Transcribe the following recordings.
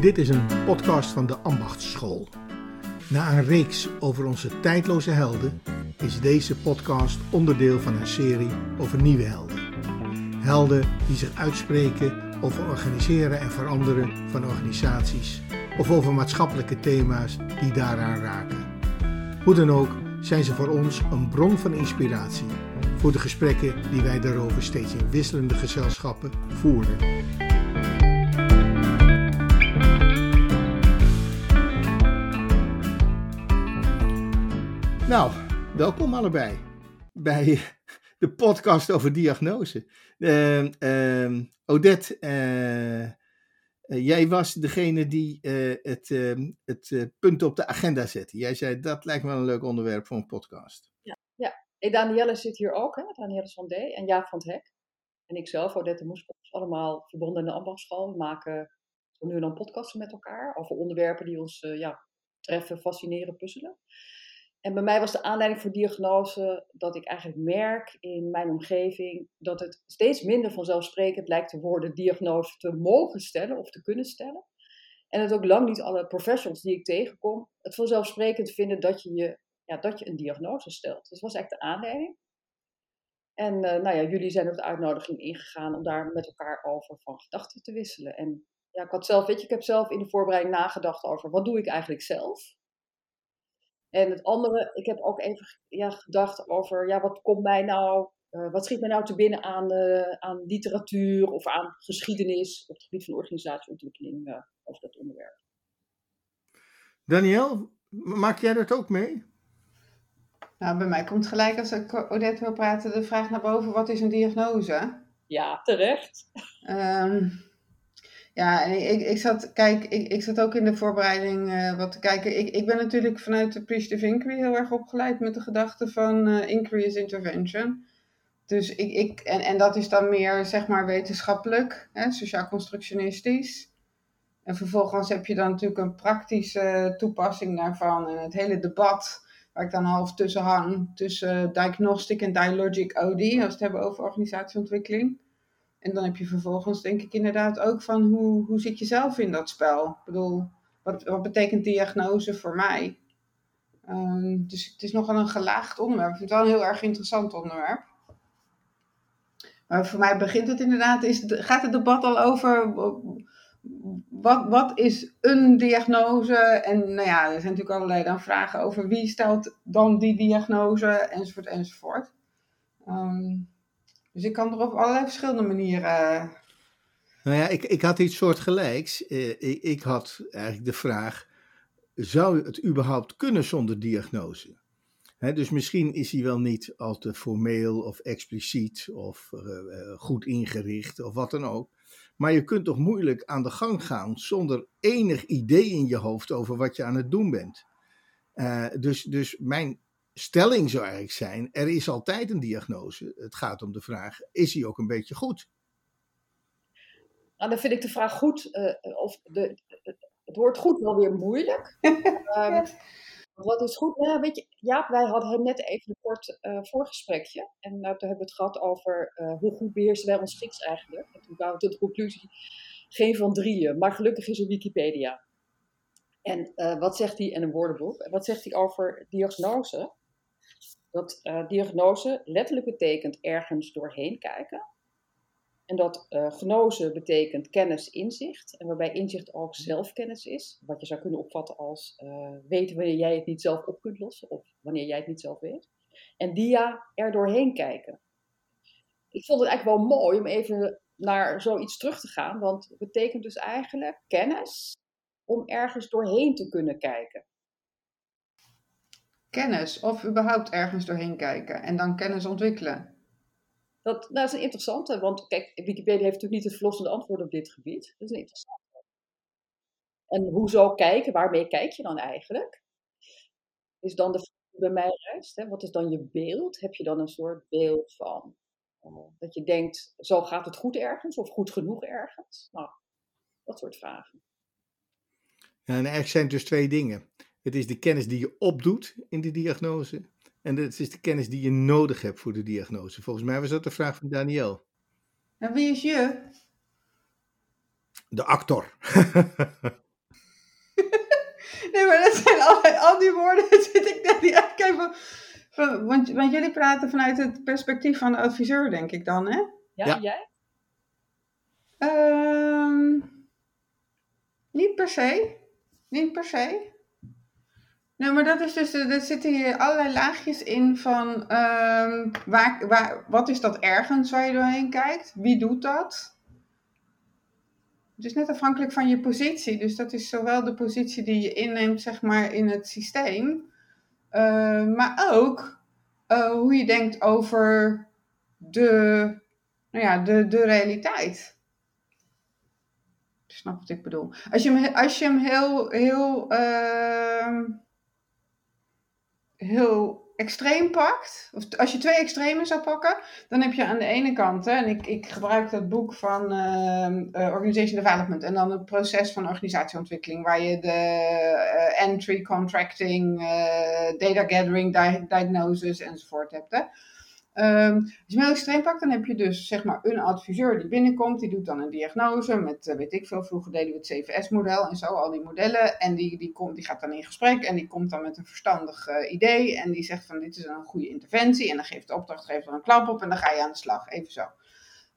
Dit is een podcast van de Ambachtsschool. Na een reeks over onze tijdloze helden is deze podcast onderdeel van een serie over nieuwe helden. Helden die zich uitspreken over organiseren en veranderen van organisaties of over maatschappelijke thema's die daaraan raken. Hoe dan ook zijn ze voor ons een bron van inspiratie voor de gesprekken die wij daarover steeds in wisselende gezelschappen voeren. Nou, welkom allebei bij de podcast over diagnose. Uh, Odette, uh, jij was degene die uh, het, ehm, het punt op de agenda zette. Jij zei dat lijkt me wel een leuk onderwerp voor een podcast. Ja, ja. Hey, Danielle zit hier ook, hè? Danielle van D. en Jaap van het Hek. En ikzelf, Odette Moeskos, allemaal verbonden in de ambachtschool. We maken nu dan podcasten met elkaar over onderwerpen die ons ja, treffen, fascineren, puzzelen. En bij mij was de aanleiding voor diagnose dat ik eigenlijk merk in mijn omgeving dat het steeds minder vanzelfsprekend lijkt te worden diagnose te mogen stellen of te kunnen stellen. En dat ook lang niet alle professionals die ik tegenkom het vanzelfsprekend vinden dat je, je, ja, dat je een diagnose stelt. Dus dat was echt de aanleiding. En uh, nou ja, jullie zijn op de uitnodiging ingegaan om daar met elkaar over van gedachten te wisselen. En ja, ik zelf, weet je, ik heb zelf in de voorbereiding nagedacht over wat doe ik eigenlijk zelf. En het andere, ik heb ook even ja, gedacht over, ja, wat komt mij nou, uh, wat schiet mij nou te binnen aan, uh, aan literatuur of aan geschiedenis op het gebied van organisatieontwikkeling uh, over dat onderwerp. Daniel, maak jij dat ook mee? Nou, bij mij komt gelijk als ik Odette wil praten de vraag naar boven, wat is een diagnose? Ja, terecht. Um, ja, ik, ik zat, kijk, ik, ik zat ook in de voorbereiding uh, wat te kijken. Ik, ik ben natuurlijk vanuit de Appreciative Inquiry heel erg opgeleid met de gedachte van uh, Inquiry is Intervention. Dus ik, ik en, en dat is dan meer, zeg maar, wetenschappelijk, hè, sociaal-constructionistisch. En vervolgens heb je dan natuurlijk een praktische toepassing daarvan. En het hele debat, waar ik dan half tussen hang, tussen diagnostic en dialogic OD, als we het hebben over organisatieontwikkeling. En dan heb je vervolgens denk ik inderdaad ook van hoe, hoe zit je zelf in dat spel? Ik bedoel, wat, wat betekent diagnose voor mij? Um, dus het is nogal een gelaagd onderwerp. Ik vind het wel een heel erg interessant onderwerp. Maar voor mij begint het inderdaad, is, gaat het debat al over wat, wat is een diagnose? En nou ja, er zijn natuurlijk allerlei dan vragen over wie stelt dan die diagnose, enzovoort, enzovoort. Um, dus ik kan er op allerlei verschillende manieren. Eh, nou ja, ik, ik had iets soortgelijks. Uh, ik, ik had eigenlijk de vraag: zou het überhaupt kunnen zonder diagnose? dus misschien is hij wel niet al te formeel of expliciet of uh, goed ingericht of wat dan ook. Maar je kunt toch moeilijk aan de gang gaan zonder enig idee in je hoofd over wat je aan het doen bent. Dus, dus mijn stelling zou eigenlijk zijn: er is altijd een diagnose. Het gaat om de vraag: is die ook een beetje goed? Nou, dan vind ik de vraag goed, uh, of de, het woord goed wel weer moeilijk. um, wat is goed? Nou, weet je, Jaap, wij hadden net even een kort uh, voorgesprekje. En uh, toen hebben we het gehad over hoe goed beheersen wij ons gids eigenlijk. En toen kwamen we tot de conclusie: geen van drieën. Maar gelukkig is er Wikipedia. En wat zegt hij, en een woordenboek, wat zegt hij over diagnose? Dat uh, diagnose letterlijk betekent ergens doorheen kijken. En dat uh, gnose betekent kennis, inzicht. En waarbij inzicht ook zelfkennis is. Wat je zou kunnen opvatten als uh, weten wanneer jij het niet zelf op kunt lossen. Of wanneer jij het niet zelf weet. En dia er doorheen kijken. Ik vond het eigenlijk wel mooi om even naar zoiets terug te gaan. Want het betekent dus eigenlijk kennis om ergens doorheen te kunnen kijken kennis of überhaupt ergens doorheen kijken en dan kennis ontwikkelen? Dat, dat is een interessante, want kijk, Wikipedia heeft natuurlijk niet het verlossende antwoord op dit gebied. Dat is een interessante. En hoezo kijken? Waarmee kijk je dan eigenlijk? Is dan de vraag die bij mij reist. Hè? Wat is dan je beeld? Heb je dan een soort beeld van uh, dat je denkt, zo gaat het goed ergens of goed genoeg ergens? Nou, dat soort vragen. Ja, en eigenlijk zijn het dus twee dingen. Het is de kennis die je opdoet in de diagnose. En het is de kennis die je nodig hebt voor de diagnose. Volgens mij was dat de vraag van Daniel. En wie is je? De actor. Nee, maar dat zijn al, al die woorden, zit ik daar niet aan kijken van, want, want jullie praten vanuit het perspectief van de adviseur, denk ik dan, hè? Ja, Ja. jij? Ehm, niet per se. Niet per se. Nee, maar dat is dus, eh, er zitten hier allerlei laagjes in van ehm, waar, wat is dat ergens waar je doorheen kijkt? Wie doet dat? Het is net afhankelijk van je positie. Dus dat is zowel de positie die je inneemt, zeg maar, in het systeem. eh, maar ook eh, hoe je denkt over de, nou ja, de, de realiteit. Snap wat ik bedoel? Als je hem, als je hem heel, heel, ehm, heel extreem pakt, of als je twee extremen zou pakken, dan heb je aan de ene kant, hè, en ik, ik gebruik dat boek van eh, Organization Development en dan het proces van organisatieontwikkeling, waar je de eh, entry, contracting, eh, data gathering, di- diagnosis enzovoort hebt. Hè. Ehm, als je hem pakt, dan heb je dus zeg maar een adviseur die binnenkomt, die doet dan een diagnose met, eh, weet ik veel, vroeger deden we het CVS-model en zo, al die modellen. En die, die, komt, die gaat dan in gesprek en die komt dan met een verstandig eh, idee en die zegt van dit is een goede interventie en dan geeft de opdrachtgever een klap op en dan ga je aan de slag, even zo.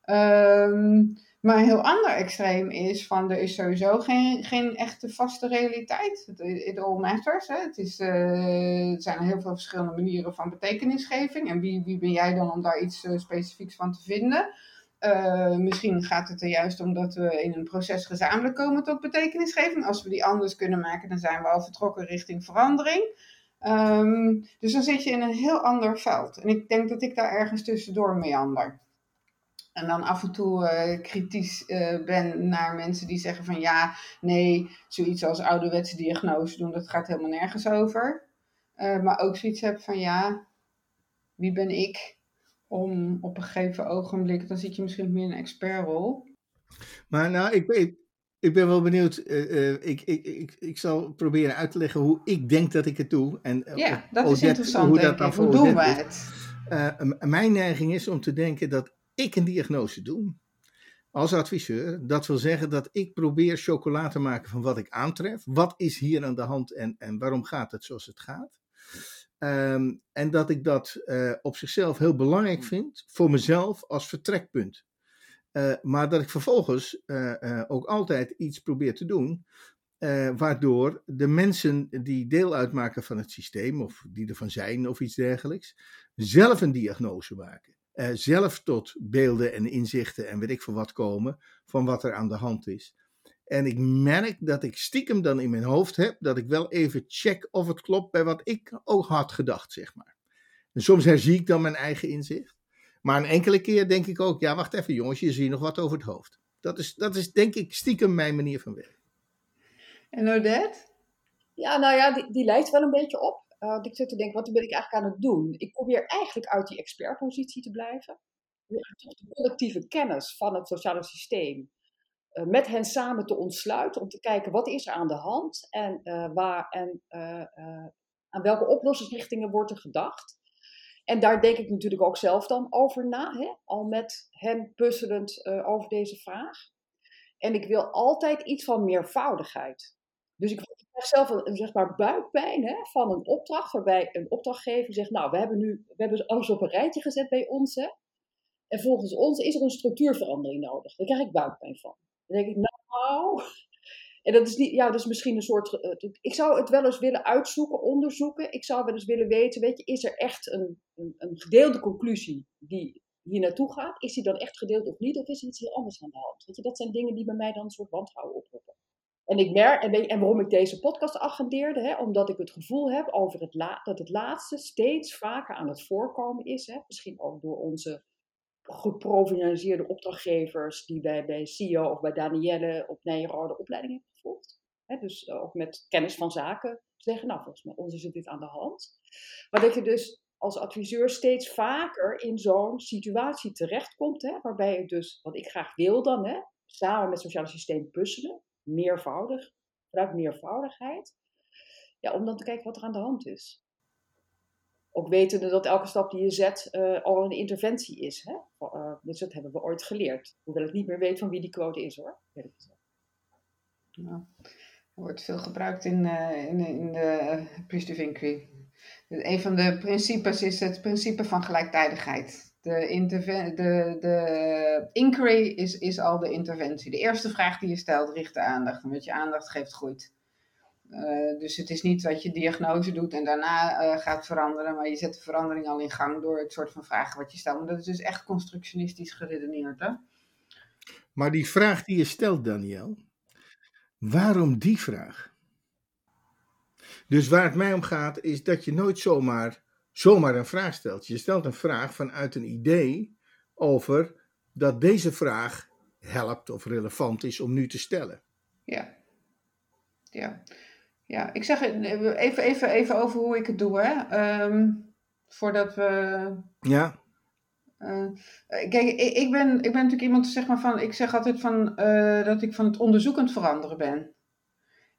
Ehm, maar een heel ander extreem is van er is sowieso geen, geen echte vaste realiteit. It, all matters. Hè? Het is, eh, er zijn heel veel verschillende manieren van betekenisgeving. En wie, wie ben jij dan om daar iets eh, specifieks van te vinden? Eh, misschien gaat het er juist om dat we in een proces gezamenlijk komen tot betekenisgeving. Als we die anders kunnen maken, dan zijn we al vertrokken richting verandering. Ehm, dus dan zit je in een heel ander veld. En ik denk dat ik daar ergens tussendoor meander. En dan af en toe eh, kritisch eh, ben naar mensen die zeggen van ja, nee, zoiets als ouderwetse diagnose doen, dat gaat helemaal nergens over. Eh, maar ook zoiets heb van ja, wie ben ik om op een gegeven ogenblik, dan zit je misschien meer in een expertrol. Maar nou, ik, ik, ik ben wel benieuwd. ik, ik, ik, ik zal proberen uit te leggen hoe ik denk dat ik het doe. En, Ja, dat is Odette- interessant hoe dat dan Hoe doen we het? Mijn neiging is om te denken dat ik een diagnose doe. Als adviseur. Dat wil zeggen dat ik probeer chocola te maken van wat ik aantref. Wat is hier aan de hand en, en waarom gaat het zoals het gaat? Ehm, en dat ik dat eh, op zichzelf heel belangrijk vind voor mezelf als vertrekpunt. Eh, maar dat ik vervolgens eh, ook altijd iets probeer te doen. waardoor de mensen die deel uitmaken van het systeem, of die ervan zijn of iets dergelijks, zelf een diagnose maken. Eh, zelf tot beelden en inzichten en weet ik veel wat komen van wat er aan de hand is. En ik merk dat ik stiekem dan in mijn hoofd heb dat ik wel even check of het klopt bij wat ik ook had gedacht, zeg maar. En soms herzie ik dan mijn eigen inzicht. Maar een enkele keer denk ik ook, ja wacht even jongens, je ziet nog wat over het hoofd. Dat is, dat is denk ik stiekem mijn manier van werken. En Odette? Ja, nou ja, die, die lijkt wel een beetje op. Uh, ik zit te denken, wat ben ik eigenlijk aan het doen? Ik probeer eigenlijk uit die expertpositie te blijven. De collectieve kennis van het sociale systeem uh, met hen samen te ontsluiten. Om te kijken, wat is er aan de hand? En, uh, waar, en aan welke oplossingsrichtingen wordt er gedacht? En daar denk ik natuurlijk ook zelf dan over na. Hè? Al met hen puzzelend over deze vraag. En ik wil altijd iets van meervoudigheid. Dus ik krijg zelf een zeg maar, buikpijn hè, van een opdracht, waarbij een opdrachtgever zegt, nou, we hebben nu we hebben alles op een rijtje gezet bij ons. Hè, en volgens ons is er een structuurverandering nodig. Daar krijg ik buikpijn van. Dan denk ik, nou... En dat is, niet, ja, dat is misschien een soort... Ik zou het wel eens willen uitzoeken, onderzoeken. Ik zou wel eens willen weten, weet je, is er echt een, een, een gedeelde conclusie die hier naartoe gaat? Is die dan echt gedeeld of niet? Of is er iets heel anders aan de hand? Weet je, dat zijn dingen die bij mij dan een soort wantrouwen oproepen. En, ik merk, en, je, en waarom ik deze podcast agendeerde, hè, omdat ik het gevoel heb over het dat het laatste steeds vaker aan het voorkomen is. Hè, misschien ook door onze geprovincialiseerde opdrachtgevers die bij, bij CEO of bij Danielle op Nijrode opleiding hebben gevolgd. Hè, dus ook met kennis van zaken zeggen, nou volgens mij ons is dit aan de hand. Maar dat je dus als adviseur steeds vaker in zo'n situatie terechtkomt, hè, waarbij het dus, wat ik graag wil dan, hè, samen met sociale systeem puzzelen, meervoudig, vanuit meervoudigheid, ja, om dan te kijken wat er aan de hand is. Ook wetende dat elke stap die je zet uh, al een interventie is. Hè? Uh, dus dat hebben we ooit geleerd. Hoewel ik niet meer weet van wie die quote is hoor. Ja. wordt veel gebruikt in, uh, in, in de Priest Inquiry. Een van de principes is het principe van gelijktijdigheid. De, de, de inquiry is, is al de interventie. De eerste vraag die je stelt richt de aandacht. Wat je aandacht geeft, groeit. Uh, dus het is niet dat je diagnose doet en daarna uh, gaat veranderen, maar je zet de verandering al in gang door het soort van vragen wat je stelt. Maar dat is dus echt constructionistisch geredeneerd. Hè? Maar die vraag die je stelt, Daniel, waarom die vraag? Dus waar het mij om gaat, is dat je nooit zomaar, zomaar een vraag stelt. Je stelt een vraag vanuit een idee over dat deze vraag helpt of relevant is om nu te stellen. Ja. Ja. Ja, ik zeg even, even, even over hoe ik het doe, hè. Um, voordat we... Ja. Uh, kijk, ik, ik, ben, ik ben natuurlijk iemand, zeg maar, van... Ik zeg altijd van, uh, dat ik van het onderzoekend veranderen ben.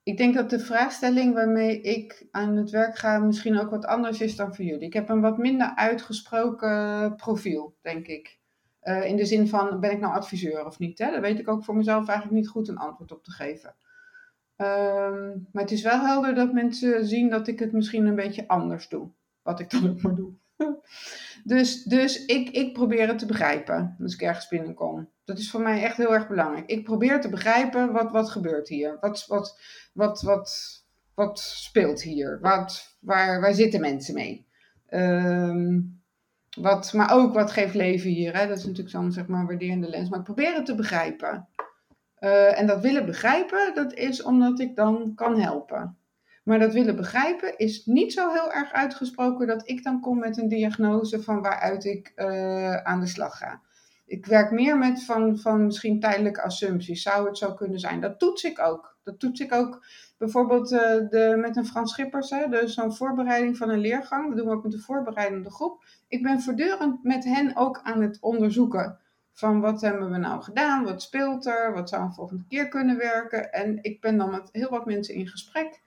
Ik denk dat de vraagstelling waarmee ik aan het werk ga misschien ook wat anders is dan voor jullie. Ik heb een wat minder uitgesproken profiel, denk ik. Uh, in de zin van, ben ik nou adviseur of niet? Hè? Daar weet ik ook voor mezelf eigenlijk niet goed een antwoord op te geven. Um, maar het is wel helder dat mensen zien dat ik het misschien een beetje anders doe. Wat ik dan ook maar doe. dus dus ik, ik probeer het te begrijpen als ik ergens binnenkom. Dat is voor mij echt heel erg belangrijk. Ik probeer te begrijpen wat, wat gebeurt hier. Wat, wat, wat, wat, wat speelt hier? Wat, waar, waar zitten mensen mee? Um, wat, maar ook wat geeft leven hier. Hè? Dat is natuurlijk zo'n zeg maar, waarderende lens. Maar ik probeer het te begrijpen. Uh, en dat willen begrijpen, dat is omdat ik dan kan helpen. Maar dat willen begrijpen is niet zo heel erg uitgesproken dat ik dan kom met een diagnose van waaruit ik uh, aan de slag ga. Ik werk meer met van, van misschien tijdelijke assumpties. Zou het zo kunnen zijn? Dat toets ik ook. Dat toets ik ook bijvoorbeeld uh, de, met een Frans Schippers. Hè, dus zo'n voorbereiding van een leergang. Dat doen we ook met de voorbereidende groep. Ik ben voortdurend met hen ook aan het onderzoeken. Van wat hebben we nou gedaan? Wat speelt er? Wat zou een volgende keer kunnen werken? En ik ben dan met heel wat mensen in gesprek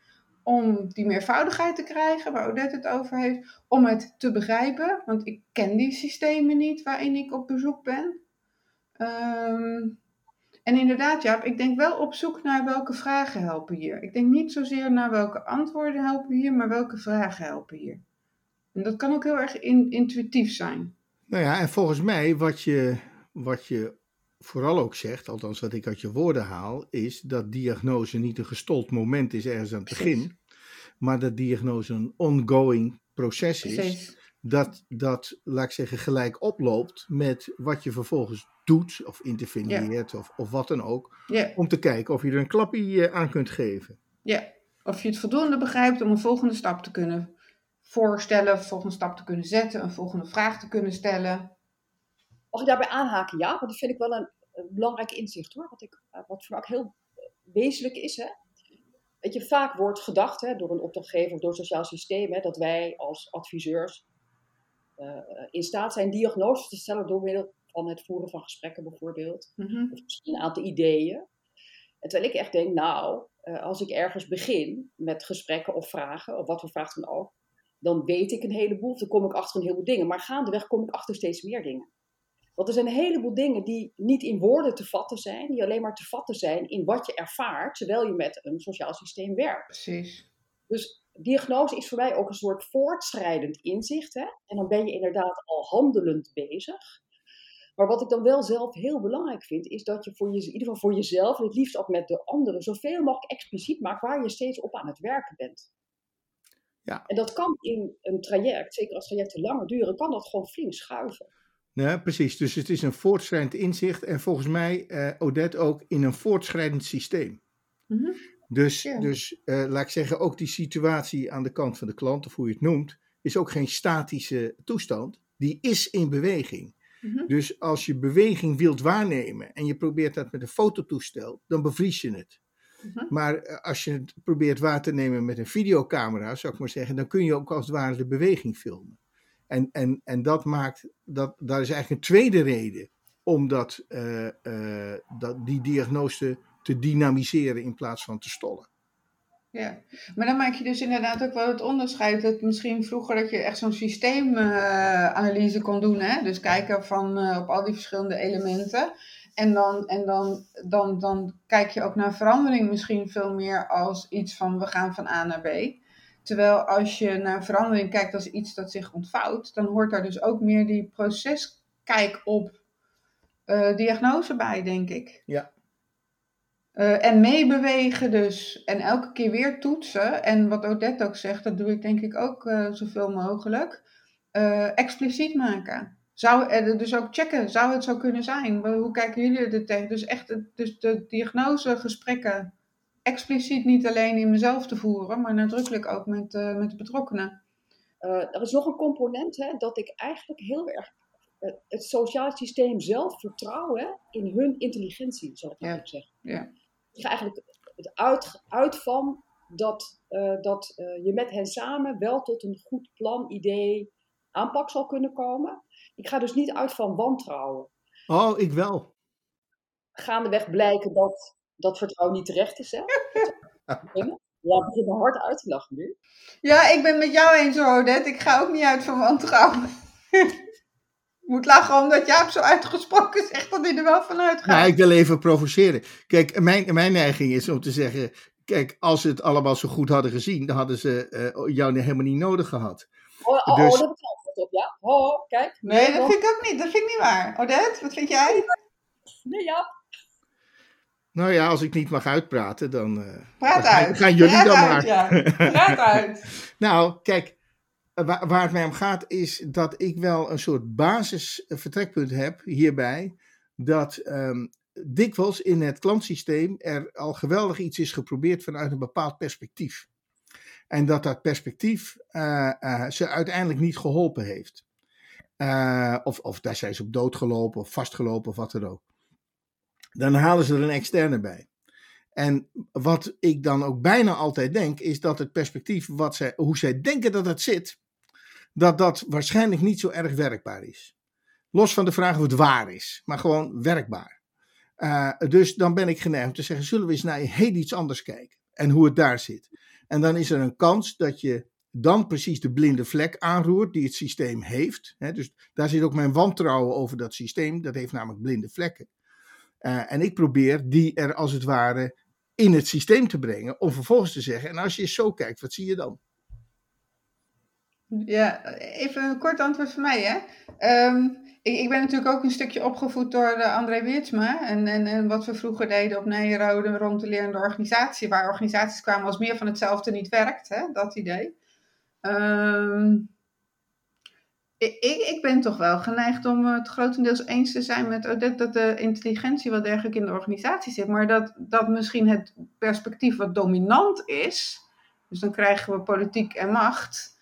om die meervoudigheid te krijgen, waar Odette het over heeft, om het te begrijpen, want ik ken die systemen niet waarin ik op bezoek ben. Um, en inderdaad, Jaap, ik denk wel op zoek naar welke vragen helpen hier. Ik denk niet zozeer naar welke antwoorden helpen hier, maar welke vragen helpen hier. En dat kan ook heel erg in, intuïtief zijn. Nou ja, en volgens mij wat je, wat je vooral ook zegt, althans wat ik uit je woorden haal, is dat diagnose niet een gestold moment is ergens aan het begin, maar dat diagnose een ongoing proces is. Precies. Dat, dat, laat ik zeggen, gelijk oploopt met wat je vervolgens doet of interveneert of, of wat dan ook. Om te kijken of je er een klapje aan kunt geven. Ja, of je het voldoende begrijpt om een volgende stap te kunnen voorstellen, een volgende stap te kunnen zetten, een volgende vraag te kunnen stellen. Mag ik daarbij aanhaken? Ja, want dat vind ik wel een, belangrijk inzicht hoor. Wat, ik, wat voor mij ook heel wezenlijk is. Hè? Weet je, vaak wordt gedacht hè, door een opdrachtgever of door het sociaal systeem hè, dat wij als adviseurs uh, in staat zijn diagnoses te stellen door middel van het voeren van gesprekken bijvoorbeeld. Mm-hmm. Of misschien een aantal ideeën. En terwijl ik echt denk, nou, uh, als ik ergens begin met gesprekken of vragen, of wat voor vraag dan ook, dan weet ik een heleboel, dan kom ik achter een heleboel dingen. Maar gaandeweg kom ik achter steeds meer dingen. Want er zijn een heleboel dingen die niet in woorden te vatten zijn, die alleen maar te vatten zijn in wat je ervaart, terwijl je met een sociaal systeem werkt. Precies. Dus diagnose is voor mij ook een soort voortschrijdend inzicht. Hè? En dan ben je inderdaad al handelend bezig. Maar wat ik dan wel zelf heel belangrijk vind, is dat je voor je, in ieder geval voor jezelf, en het liefst ook met de anderen, zoveel mogelijk expliciet maakt waar je steeds op aan het werken bent. Ja. En dat kan in een traject, zeker als trajecten langer duren, kan dat gewoon flink schuiven. Ja, precies. Dus het is een voortschrijdend inzicht en volgens mij, uh, Odette, ook in een voortschrijdend systeem. Mm -hmm. Dus, dus uh, laat ik zeggen, ook die situatie aan de kant van de klant, of hoe je het noemt, is ook geen statische toestand. Die is in beweging. Mm -hmm. Dus als je beweging wilt waarnemen en je probeert dat met een fototoestel, dan bevries je het. Mm -hmm. Maar eh, als je het probeert waar te nemen met een videocamera, zou ik maar zeggen, dan kun je ook als het ware de beweging filmen. En, en, en dat maakt, dat, daar is eigenlijk een tweede reden om dat, uh, uh, dat, die diagnose te dynamiseren in plaats van te stollen. Ja, maar dan maak je dus inderdaad ook wel het onderscheid. Dat misschien vroeger dat je echt zo'n systeemanalyse kon doen. Hè? Dus kijken van, op al die verschillende elementen. en dan, en dan, dan, dan kijk je ook naar verandering misschien veel meer als iets van we gaan van A naar B. Terwijl als je naar verandering kijkt als iets dat zich ontvouwt, dan hoort daar dus ook meer die proceskijk op uh, diagnose bij, denk ik. Ja. Uh, en meebewegen dus. En elke keer weer toetsen. En wat Odette ook zegt, dat doe ik denk ik ook uh, zoveel mogelijk. expliciet maken. Zou, dus ook checken, zou het zo kunnen zijn? Hoe kijken jullie er tegen? Dus echt dus de diagnosegesprekken expliciet niet alleen in mezelf te voeren, maar nadrukkelijk ook met, uh, met de betrokkenen. Uh, er is nog een component hè, dat ik eigenlijk heel erg uh, het sociaal systeem zelf vertrouw hè, in hun intelligentie, zal ik ja. zeggen. Ja. Ik ga eigenlijk het uit, uit van dat, dat je met hen samen wel tot een goed plan, idee, aanpak zal kunnen komen. Ik ga dus niet uit van wantrouwen. Oh, ik wel. Gaandeweg blijken dat dat vertrouwen niet terecht is. Hè? Ja, begint me hard uit te lachen nu. Ja, ik ben met jou eens hoor, Odette. Ik ga ook niet uit van wantrouwen. Ik moet lachen omdat Jaap zo uitgesproken zegt dat hij er wel van uitgaat. Nou, ik wil even provoceren. Kijk, mijn, mijn neiging is om te zeggen... Kijk, als ze het allemaal zo goed hadden gezien... dan hadden ze uh, jou helemaal niet nodig gehad. Oh, oh, dus... oh dat op, ja. Oh, kijk. Nee, dat vind ik ook niet. Dat vind ik niet waar. Odette, wat vind jij? Nee, ja. Nou ja, als ik niet mag uitpraten, dan. Uh, Praat uit. Gaan jullie Praat dan uit, maar. Ja. Praat uit. nou, kijk, waar, waar, het mij om gaat is dat ik wel een soort basisvertrekpunt heb hierbij. Dat um, dikwijls in het klantsysteem er al geweldig iets is geprobeerd vanuit een bepaald perspectief. En dat dat perspectief uh, uh, ze uiteindelijk niet geholpen heeft. of, of daar zijn ze op doodgelopen of vastgelopen of wat dan ook dan halen ze er een externe bij. En wat ik dan ook bijna altijd denk, is dat het perspectief, wat zij, hoe zij denken dat het zit, dat dat waarschijnlijk niet zo erg werkbaar is. Los van de vraag of het waar is, maar gewoon werkbaar. Uh, dus dan ben ik geneigd te zeggen: zullen we eens naar heel iets anders kijken en hoe het daar zit. En dan is er een kans dat je dan precies de blinde vlek aanroert die het systeem heeft. dus daar zit ook mijn wantrouwen over dat systeem. Dat heeft namelijk blinde vlekken. Uh, en ik probeer die er als het ware in het systeem te brengen, om vervolgens te zeggen: en als je zo kijkt, wat zie je dan? Ja, even een kort antwoord van mij. Hè? Um, ik, ik, ben natuurlijk ook een stukje opgevoed door uh, André Weertsma. En, en, en, wat we vroeger deden op Nijrode rond de lerende organisatie, waar organisaties kwamen als meer van hetzelfde niet werkt, hè? dat idee. Um, ik, ik ben toch wel geneigd om het grotendeels eens te zijn met Odette dat de intelligentie wel degelijk in de organisatie zit, maar dat, dat misschien het perspectief wat dominant is, dus dan krijgen we politiek en macht,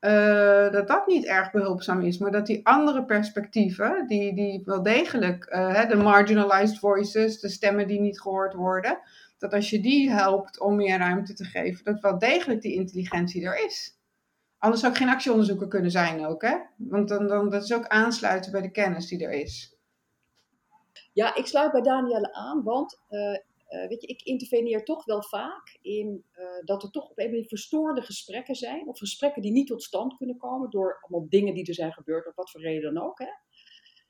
uh, dat dat niet erg behulpzaam is, maar dat die andere perspectieven, die, die wel degelijk, uh, de marginalized voices, de stemmen die niet gehoord worden, dat als je die helpt om meer ruimte te geven, dat wel degelijk die intelligentie er is. Anders zou ik geen actieonderzoeker kunnen zijn ook, hè? Want dan, dan, dat is ook aansluiten bij de kennis die er is. Ja, ik sluit bij Danielle aan, want uh, uh, weet je, ik interveneer toch wel vaak in uh, dat er toch op een verstoorde gesprekken zijn. Of gesprekken die niet tot stand kunnen komen door allemaal dingen die er zijn gebeurd, of wat voor reden dan ook. Hè?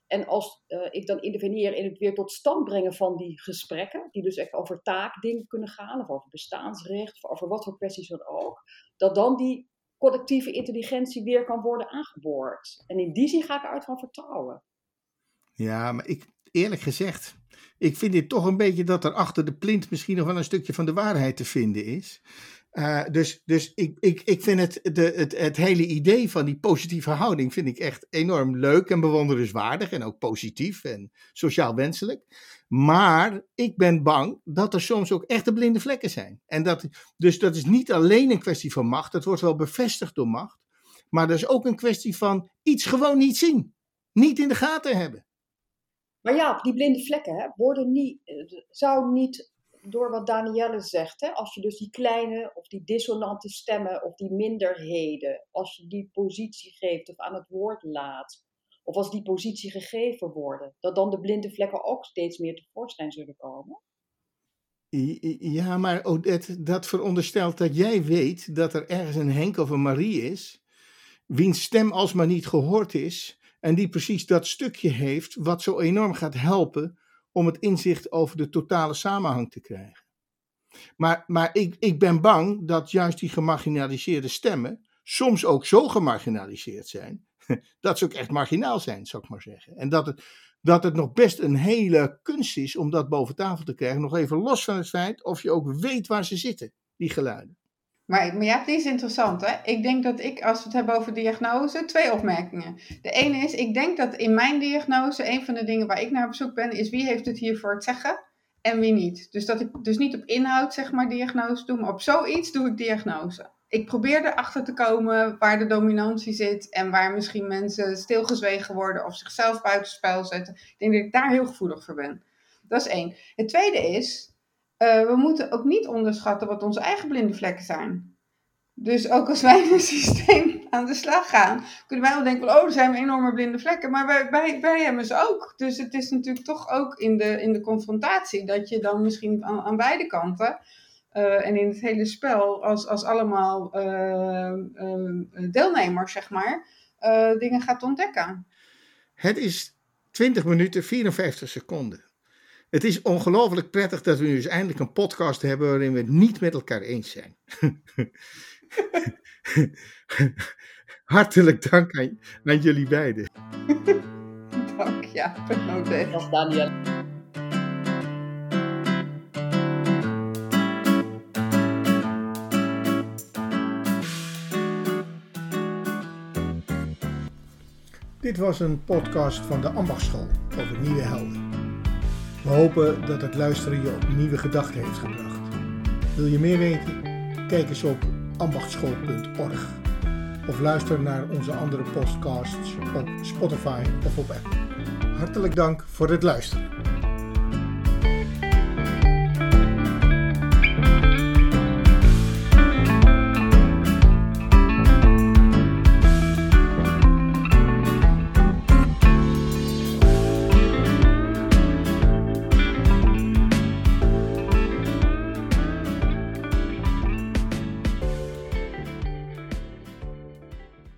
En als ik dan interveneer in het weer tot stand brengen van die gesprekken, die dus echt over taakdingen kunnen gaan, of over bestaansrecht, of over wat voor kwesties dan ook, dat dan die collectieve intelligentie weer kan worden aangeboord. En in die zin ga ik uit van vertrouwen. Ja, maar ik, eerlijk gezegd, ik vind dit toch een beetje dat er achter de plint misschien nog wel een stukje van de waarheid te vinden is. Uh, dus dus ik, ik, ik vind het, de, het, het hele idee van die positieve houding vind ik echt enorm leuk en bewonderenswaardig en ook positief en sociaal wenselijk. Maar ik ben bang dat er soms ook echte blinde vlekken zijn. En dat, dus dat is niet alleen een kwestie van macht, dat wordt wel bevestigd door macht. Maar dat is ook een kwestie van iets gewoon niet zien. Niet in de gaten hebben. Maar ja, die blinde vlekken hè, worden niet, eh, zou niet door wat Danielle zegt, hè, als je dus die kleine of die dissonante stemmen of die minderheden, als je die positie geeft of aan het woord laat, of als die positie gegeven worden, dat dan de blinde vlekken ook steeds meer tevoorschijn zullen komen? Ja, maar Odette, dat veronderstelt dat jij weet dat er ergens een Henk of een Marie is, wiens stem alsmaar niet gehoord is, en die precies dat stukje heeft wat zo enorm gaat helpen om het inzicht over de totale samenhang te krijgen. Maar, maar ik, ik ben bang dat juist die gemarginaliseerde stemmen soms ook zo gemarginaliseerd zijn, dat ze ook echt marginaal zijn, zou ik maar zeggen. En dat het, dat het nog best een hele kunst is om dat boven tafel te krijgen, nog even los van het feit of je ook weet waar ze zitten, die geluiden. Maar, maar ja, die is interessant. Hè? Ik denk dat ik, als we het hebben over diagnose, twee opmerkingen. De ene is, ik denk dat in mijn diagnose, een van de dingen waar ik naar op zoek ben, is wie heeft het hier voor het zeggen en wie niet. Dus dat ik dus niet op inhoud, zeg maar, diagnose doe, maar op zoiets doe ik diagnose. Ik probeer erachter te komen waar de dominantie zit en waar misschien mensen stilgezwegen worden of zichzelf buitenspel zetten. Ik denk dat ik daar heel gevoelig voor ben. Dat is één. Het tweede is, uh, we moeten ook niet onderschatten wat onze eigen blinde vlekken zijn. Dus ook als wij in een systeem aan de slag gaan, kunnen wij wel denken: oh, er zijn enorme blinde vlekken, maar wij, wij, wij hebben ze ook. Dus het is natuurlijk toch ook in de, in de confrontatie dat je dan misschien aan, aan beide kanten uh, en in het hele spel, als, als allemaal uh, deelnemers, zeg maar, dingen gaat ontdekken. Het is 20 minuten 54 seconden. Het is ongelooflijk prettig dat we nu eens eindelijk een podcast hebben waarin we het niet met elkaar eens zijn. Hartelijk dank aan, aan jullie beiden. dank, ja. Als Daniel. Dit was een podcast van de Ambachtschool over nieuwe helden. We hopen dat het luisteren je op nieuwe gedachten heeft gebracht. Wil je meer weten? Kijk eens op ambachtschool.org of luister naar onze andere podcasts op Spotify of op Apple. Hartelijk dank voor het luisteren.